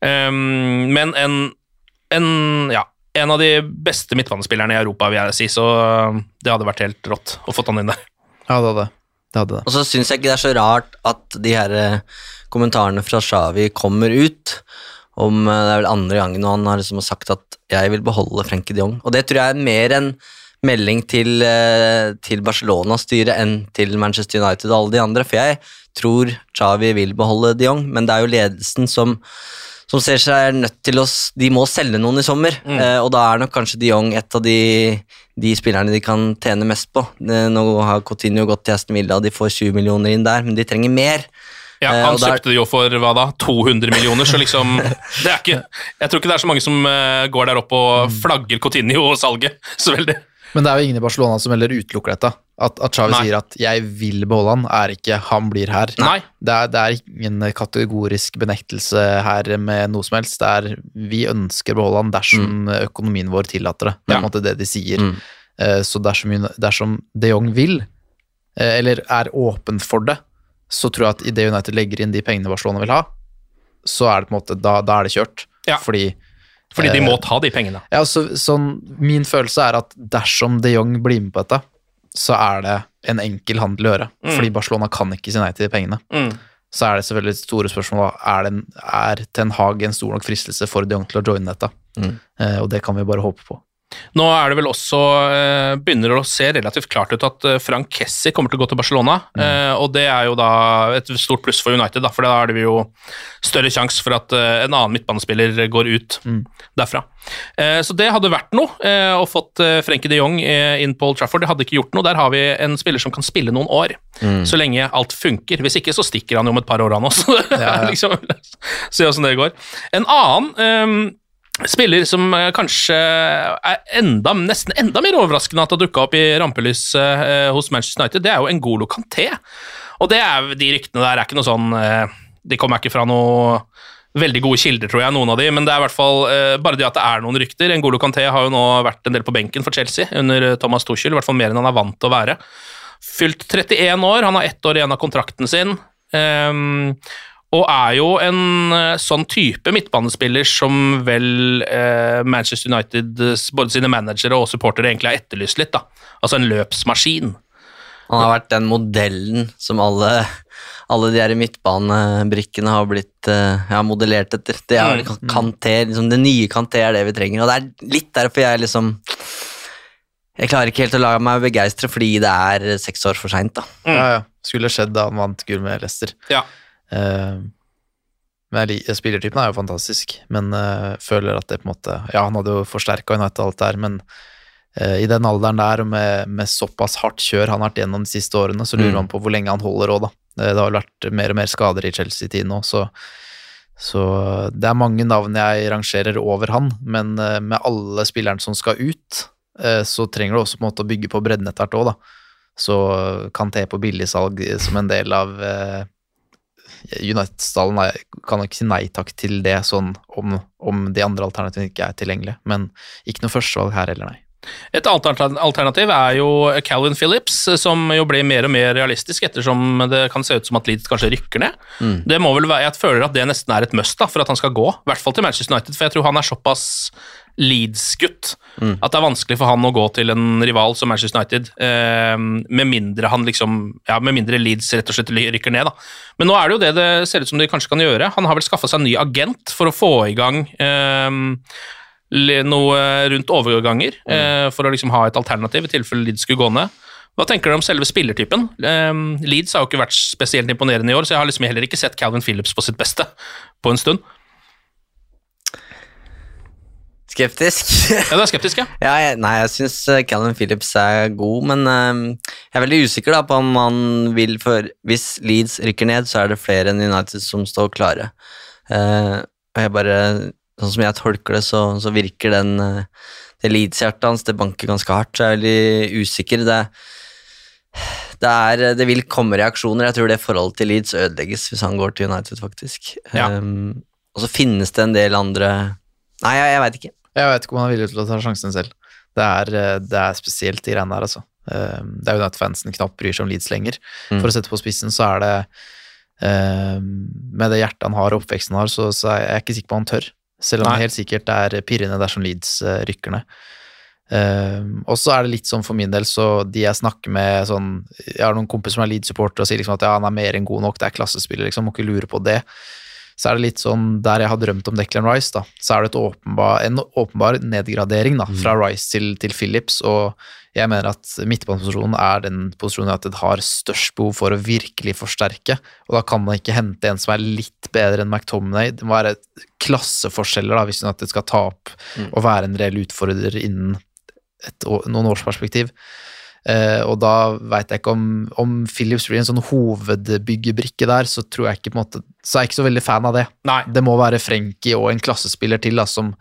Um, men en, en, ja, en av de beste midtbanespillerne i Europa, vil jeg si, så uh, det hadde vært helt rått å få han inn der. Ja, det hadde det. hadde det. Og så syns jeg ikke det er så rart at de her eh, kommentarene fra Xavi kommer ut. Om Det er vel andre gangen han har liksom sagt at 'jeg vil beholde Frenkie de Jong'. Og det tror jeg er mer en melding til, eh, til Barcelona-styret enn til Manchester United og alle de andre. For jeg tror Xavi vil beholde de Jong, men det er jo ledelsen som, som ser seg nødt til å De må selge noen i sommer, Mm. eh, og da er nok kanskje de Jong et av de, de spillerne de kan tjene mest på. Nå har Coutinho gått til Aston Villa, de får 20 millioner inn der, men de trenger mer. Ja, Eh, Han søkte det jo for hva da, 200 millioner, så liksom det er ikke, Jeg tror ikke det er så mange som går der opp og flagger Coutinho-salget så veldig. Men det er jo ingen i Barcelona som heller utelukker dette. At, at Xavi sier at 'jeg vil beholde han', er ikke 'han blir her'. Nei. Det er, det er ingen kategorisk benektelse her med noe som helst. Det er 'vi ønsker å beholde han dersom økonomien vår tillater det'. Det er på en måte det de sier. Mm. Eh, Så dersom, dersom de Jong vil, eh, eller er åpen for det, så tror jeg at idet United legger inn de pengene Barcelona vil ha, så er det på en måte, da, da er det kjørt. Ja. Fordi Fordi de Eh, må ta de pengene. ja, så, sånn, min følelse er at dersom de Jong blir med på dette, så er det en enkel handel å gjøre. Mm. Fordi Barcelona kan ikke si nei til de pengene. Mm. Så er det selvfølgelig et store spørsmål er, det en, er Ten Hag en stor nok fristelse for de Jong til å joine dette. Mm. Eh, og det kan vi bare håpe på. Nå er det vel også eh, begynner å se relativt klart ut at eh, Frank Kessi kommer til å gå til Barcelona. eh, og det er jo da et stort pluss for United, da, for da er det jo større sjanse for at en annen midtbanespiller går ut derfra. Eh, så det hadde vært noe eh, å fått Frenkie de Jong inn på Old Trafford. Det hadde ikke gjort noe. Der har vi en spiller som kan spille noen år, så lenge alt funker. Hvis ikke så stikker han jo om et par år, han også. Ja, ja. liksom, Se åssen det går. En annen eh, Spiller som eh, kanskje er enda, nesten enda mer overraskende at har dukka opp i rampelyset eh, hos Manchester United, det er jo Ngolo Kanté. Og det er, de ryktene der er ikke noe sånn eh, De kommer ikke fra noe veldig gode kilder, tror jeg, noen av de, men det er i hvert fall bare det at det er noen rykter. Ngolo Kanté har jo nå vært en del på benken for Chelsea under Thomas Tuchel, i hvert fall mer enn han er vant til å være. Fylt 31 år, han har ett år igjen av kontrakten sin. ehm, og er jo en eh, sånn type midtbanespiller som vel eh, Manchester United, både sine managere og supportere, egentlig har etterlyst litt. da. Altså en løpsmaskin. Han har vært den modellen som alle, alle de her midtbanebrikkene har blitt eh, ja, modellert etter. Det, er, Mm. Kanté, liksom, det nye Kanté er det vi trenger, og det er litt derfor jeg liksom Jeg klarer ikke helt å la meg begeistre fordi det er seks år for seint. Mm. Ja, ja. Skulle skjedd da han vant gull med Leicester. Ja. Eh, men spillertypen er jo fantastisk, men eh, føler at det på en måte Ja, han hadde jo forsterka United og alt der, men eh, i den alderen der, og med, med såpass hardt kjør han har vært gjennom de siste årene, så lurer Mm. man på hvor lenge han holder òg, da. Det har vært mer og mer skader i Chelsea-tiden nå, så så det er mange navn jeg rangerer over han, men med alle spillerne som skal ut, så trenger du også på en måte å bygge på bredden etter hvert òg, da. Så Kanté på billigsalg som en del av United-stallen kan ikke si nei takk til det, sånn om, om de andre alternativene ikke er tilgjengelige. Men ikke noe førstevalg her heller, nei. Et annet alternativ er jo Calvin Phillips, som jo blir mer og mer realistisk ettersom det kan se ut som at Leeds kanskje rykker ned. Mm. Det må vel være, Jeg føler at det nesten er et must da, for at han skal gå, i hvert fall til Manchester United, for jeg tror han er såpass Leeds-gutt Mm. at det er vanskelig for han å gå til en rival som Manchester United, eh, med mindre han liksom, ja, med mindre Leeds rett og slett rykker ned. da. Men nå er det jo det det ser ut som de kanskje kan gjøre. Han har vel skaffa seg en ny agent for å få i gang eh, noe rundt overganger, eh, for å liksom ha et alternativ i tilfelle Leeds skulle gå ned. Hva tenker dere om selve spillertypen? Eh, Leeds har jo ikke vært spesielt imponerende i år, så jeg har liksom heller ikke sett Calvin Phillips på sitt beste på en stund. Skeptisk. Ja, du er skeptisk, ja? Ja, jeg, nei, jeg syns Callum Phillips er god, men uh, jeg er veldig usikker da på om han vil for Hvis Leeds rykker ned, så er det flere enn United som står klare. Uh, og jeg bare Sånn som jeg tolker det, så, så virker den uh, det Leeds-hjertet hans det banker ganske hardt, så jeg er veldig usikker. Det, det, er, det vil komme reaksjoner. Jeg tror det forholdet til Leeds ødelegges hvis han går til United, faktisk. Ja. Um, og så finnes det en del andre Nei, jeg, jeg veit ikke. Jeg vet ikke om han er villig til å ta sjansen selv. Det er, eh, det er spesielt, de greiene der, altså. Eh, Det er jo at fansen knapt bryr seg om Leeds lenger. Mm. For å sette på spissen, så er det eh, Med det hjertet han har og oppveksten han har, så, så er jeg ikke sikker på om han tør. Selv om Nei. det helt sikkert er pirrende dersom Leeds eh, rykker ned. Uh, og så er det litt sånn for min del, så de jeg snakker med sånn Jeg har noen kompiser som er Leeds-supportere og sier liksom at ja, han er mer enn god nok, det er klassespiller, liksom, må ikke lure på det. Så er det litt sånn der jeg har drømt om Declan Rice, da, så er det et åpenbar, en åpenbar nedgradering da, fra Rice til, til Phillips, og jeg mener at midtbaneposisjonen er den posisjonen United har størst behov for å virkelig forsterke, og da kan man ikke hente en som er litt bedre enn McTominay. Det må være klasseforskjeller da, hvis United skal ta opp og være en reell utfordrer innen et, noen års perspektiv. Eh, og da veit jeg ikke om, om Phillips blir en sånn hovedbyggebrikke der, så tror jeg ikke på en måte Så er jeg ikke så veldig fan av det. Nei. Det må være Frenkie og en klassespiller til, da, som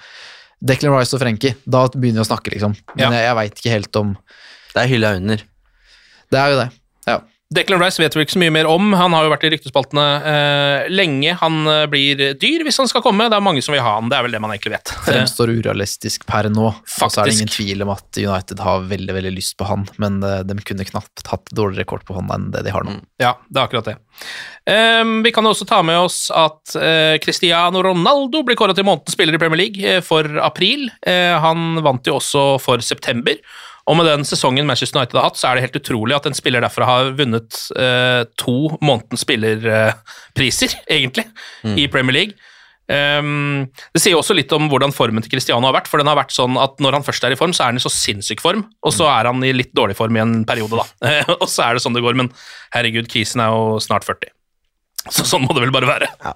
Declan Rice og Frenkie. Da begynner vi å snakke, liksom. Men Ja. jeg, jeg veit ikke helt om Det er hylla under. Det er jo det. Declan Rice vet vi ikke så mye mer om. Han har jo vært i ryktespaltene eh, lenge. Han eh, blir dyr hvis han skal komme. Det er mange som vil ha han. Det er vel det man egentlig vet. Fremstår urealistisk per nå. Og så er det ingen tvil om at United har veldig veldig lyst på han, men eh, de kunne knapt hatt dårligere kort på hånda enn det de har nå. Ja, det er akkurat det. Ehm, vi kan også ta med oss at eh, Cristiano Ronaldo blir kåret til månedens spiller i Premier League eh, for april. Eh, han vant jo også for september. Og med den sesongen Manchester United har hatt, så er det helt utrolig at en spiller derfra har vunnet eh, to månedens spillerpriser, egentlig, i Premier League. Um, det sier også litt om hvordan formen til Cristiano har vært, for den har vært sånn at når han først er i form, så er han i så sinnssyk form, og så er han i litt dårlig form i en periode, da. og så er det sånn det går, men herregud, Kisen er jo snart 40. Så sånn må det vel bare være.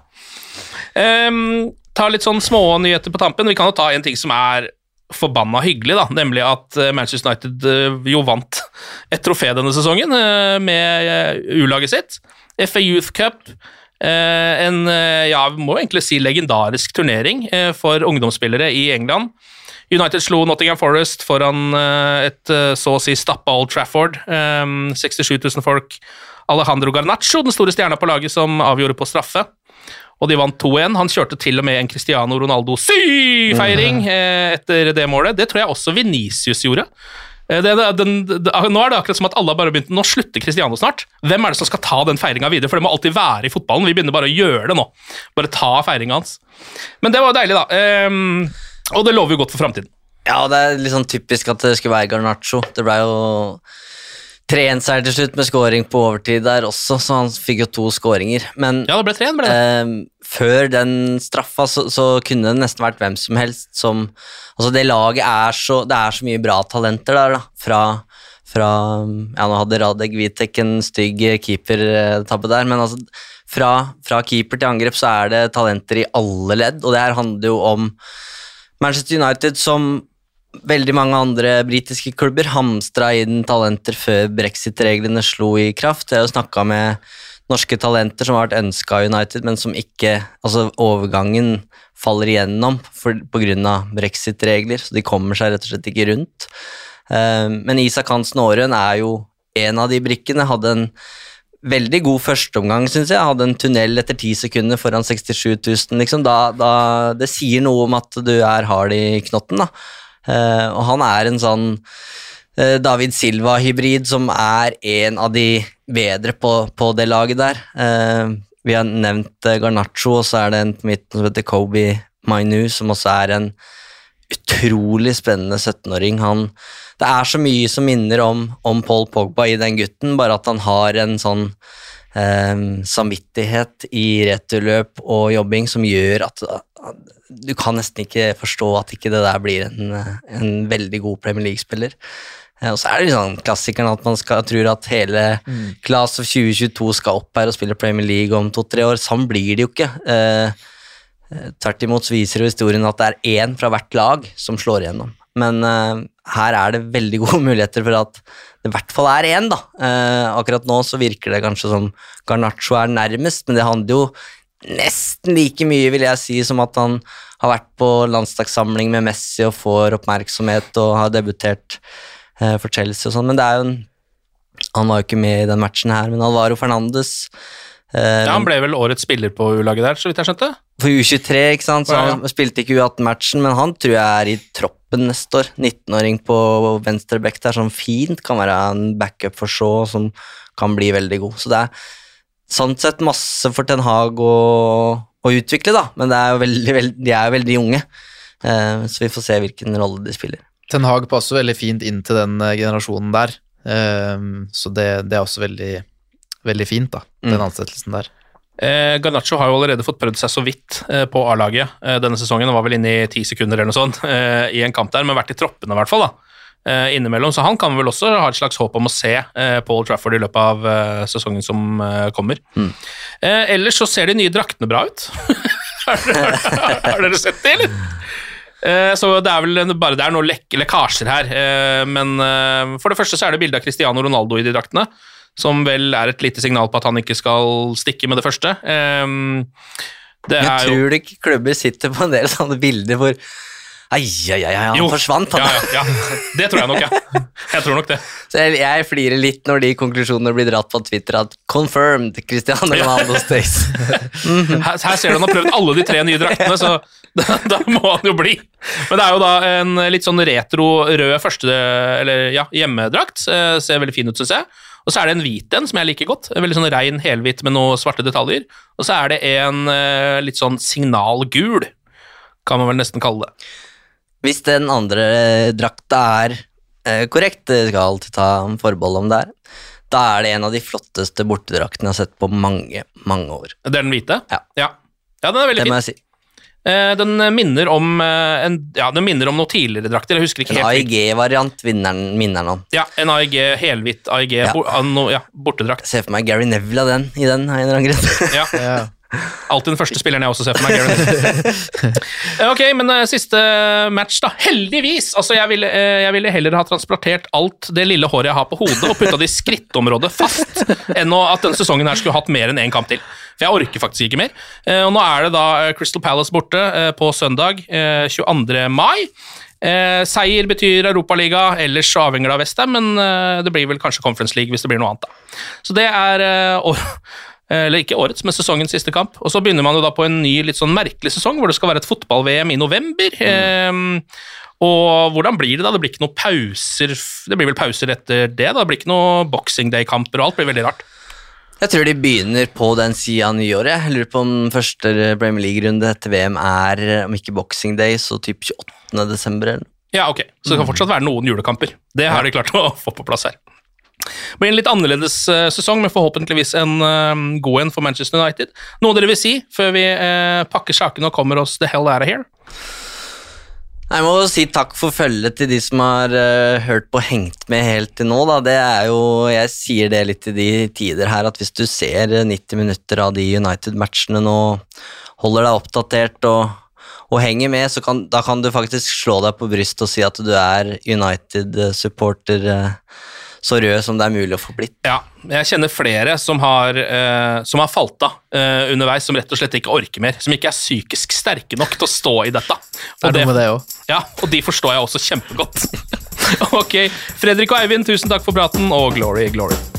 Ehm, ta litt sånn små nyheter på tampen. Vi kan jo ta en ting som er forbanna hyggelig, da, nemlig at eh, Manchester United eh, jo vant et trofé denne sesongen eh, med U-laget sitt. FA Youth Cup. En, ja, vi må egentlig si legendarisk turnering for ungdomsspillere i England. United slo Nottingham Forest foran et så å si stappa Old Trafford. Eh, 67 000 folk. Alejandro Garnaccio, den store stjerna på laget, som avgjorde på straffe. Og de vant 2-1. Han kjørte til og med en Cristiano Ronaldo sy-feiring eh, etter det målet. Det tror jeg også Venicius gjorde. Eh, Det, den, det, nå er det akkurat som at alle har bare begynt Nå slutter Cristiano snart. Hvem er det som skal ta den feiringa videre? For det må alltid være i fotballen. Vi begynner bare å gjøre det nå. Bare ta feiringa hans. Men det var jo deilig, da. Ehm, og det lover jo godt for framtiden. Ja, det er litt sånn typisk at det skulle være Garnaccio. Det ble jo 3-1-seier til slutt med scoring på overtid der også, så han fikk jo to scoringer. Men Ja, det ble 3-1, ble det. eh, før den straffa så, så kunne det nesten vært hvem som helst som Altså, det laget er så Det er så mye bra talenter der, da. Fra, fra Ja, nå hadde Radek Vitek en stygg keepertabbe der, men altså fra, fra keeper til angrep så er det talenter i alle ledd, og det her handler jo om Manchester United som veldig mange andre britiske klubber hamstra inn talenter før brexit-reglene slo i kraft. Jeg har jo snakka med norske talenter som har vært ønska av United, men som ikke Altså, overgangen faller igjennom pga. brexit-regler, så de kommer seg rett og slett ikke rundt. Eh, men Isak Hansen Aarøen er jo en av de brikkene. Hadde en veldig god førsteomgang, syns jeg. Hadde en tunnel etter ti sekunder foran 67 000, liksom. Da, da, det sier noe om at du er hard i knotten, da. Eh, og han er en sånn eh, David Silva-hybrid som er en av de bedre på, på det laget der. Eh, vi har nevnt Garnaccio, og så er det en på midten som heter Kobe Mainu, som også er en utrolig spennende 17-åring. Det er så mye som minner om, om Paul Pogba i den gutten, bare at han har en sånn eh, samvittighet i returløp og jobbing som gjør at at du kan nesten ikke forstå at ikke det der blir en, en veldig god Premier League-spiller. Eh, Og så er det sånn klassikeren at man skal, tror at hele Class of 2022 skal opp her og spille Premier League om to-tre år. Sånn blir det jo ikke. Eh, eh, Tvert imot så viser jo historien at det er én fra hvert lag som slår igjennom. Men eh, her er det veldig gode muligheter for at det i hvert fall er én, da. Eh, akkurat nå så virker det kanskje som Garnaccio er nærmest, men det handler jo nesten like mye, vil jeg si, som at han har vært på landslagssamling med Messi og får oppmerksomhet og har debutert eh, for Chelsea og sånn, men det er jo en Han var jo ikke med i den matchen her, men Alvaro Fernandes eh, Ja, han ble vel årets spiller på U-laget der, så vidt jeg skjønte. for U23, ikke sant, så han spilte ikke U18-matchen, men han tror jeg er i troppen neste år. 19-åring på venstre back der som fint kan være en backup for Shaw, som kan bli veldig god. Så det er sånn sett masse for Ten Hag å, å utvikle, da, men det er jo veldig, veldig, de er jo veldig unge, eh, så vi får se hvilken rolle de spiller. Ten Hag passer veldig fint inn til den eh, generasjonen der, eh, så det, det er også veldig, veldig fint, da, den Mm. ansettelsen der. Eh, Garnaccio har jo allerede fått prøvd seg så vidt eh, på A-laget eh, denne sesongen. Han var vel inne i ti sekunder eller noe sånt eh, i en kamp der, men vært i troppene i hvert fall. da. Eh, innimellom, Så han kan vel også ha et slags håp om å se eh, Paul Trafford i løpet av eh, sesongen som kommer. Eh, ellers så ser de nye draktene bra ut. har, dere, har dere sett det, eller? Så det er vel bare det er noen lek lekkasjer her. Men for det første så er det bilde av Cristiano Ronaldo i de draktene. Som vel er et lite signal på at han ikke skal stikke med det første. Eh, Det Jeg er jo tror ikke klubber sitter på en del sånne bilder hvor Ai, ai, ai, han Jo. forsvant, han. Ja, ja, ja. Det tror jeg nok, ja. Jeg tror nok det. Så jeg, jeg flirer litt når de konklusjonene blir dratt på Twitter at 'confirmed', Cristiano Ronaldo stays. Her, her ser du han har prøvd alle de tre nye draktene, så da, da må han jo bli. Men det er jo da en litt sånn retro rød første, eller ja, hjemmedrakt. Eh, Ser veldig fin ut, syns jeg. Og så er det en hvit en som jeg liker godt. En veldig sånn rein helhvit med noen svarte detaljer. Og så er det en eh, litt sånn signalgul, kan man vel nesten kalle det. Hvis den andre drakta er eh, korrekt, det skal alltid ta forbehold om det er, da er det en av de flotteste bortedraktene jeg har sett på mange, mange år. Det er den hvite? Ja. Ja, ja den er veldig Det må fin. jeg si. Eh, Den minner om eh, en, Ja, den minner om noen tidligere drakter. Jeg husker ikke En helt. En AIG-variant minner den om. Ja, en AIG, helhvitt AIG, Ja. bo, ah, no, ja, bortedrakt. Jeg ser for meg Gary Neville av den i den, av en eller annen grunn. Ja. Ja. Alltid den første spilleren jeg også ser for meg. Ok, men uh, siste match, da. Heldigvis! Altså, jeg ville, uh, jeg ville heller ha transportert alt det lille håret jeg har på hodet, og putta det i skrittområdet fast, enn at denne sesongen her skulle hatt mer enn én kamp til. For jeg orker faktisk ikke mer. Uh, og nå er det da eh, Crystal Palace borte eh, på søndag eh, 22. mai. Eh, seier betyr Europaliga, ellers avhenger det av Westham, men eh, det blir vel kanskje Conference League hvis det blir noe annet. da. Så det er eh, eller ikke årets, men sesongens siste kamp. Og så begynner man jo da på en ny, litt sånn merkelig sesong, hvor det skal være et fotball-VM i november. Ehm, og hvordan blir det da? Det blir ikke noen pauser Det blir vel pauser etter det? da? Det blir ikke noen Boxing Day-kamper og alt. Blir veldig rart. Jeg tror de begynner på den sida av nyåret. Jeg lurer på om første Premier League-runde etter VM er, om ikke Boxing Day, så typ 28. desember eller noe. Ja, ok. Så det kan fortsatt være noen julekamper. Det har de klart å få på plass her. Det blir en litt annerledes eh, sesong, men forhåpentligvis en eh, god en for Manchester United. Noe dere vil si før vi eh, pakker sakene og kommer oss the hell out of here? Jeg må jo si takk for følget til de som har uh, hørt på og hengt med helt til nå. Da. Det er jo, jeg sier det litt i de tider her, at hvis du ser eh, 90 minutter av de United-matchene nå, holder deg oppdatert og, og henger med, så kan, da kan du faktisk slå deg på brystet og si at du er United-supporter eh, så rød som det er mulig å få blitt. Ja, jeg kjenner flere som har, eh, som har falt av eh, underveis, som rett og slett ikke orker mer. Som ikke er psykisk sterke nok til å stå i dette. Det er det, med det også? Ja, og de forstår jeg også kjempegodt. ok, Fredrik og Eivind, tusen takk for praten, og glory, glory.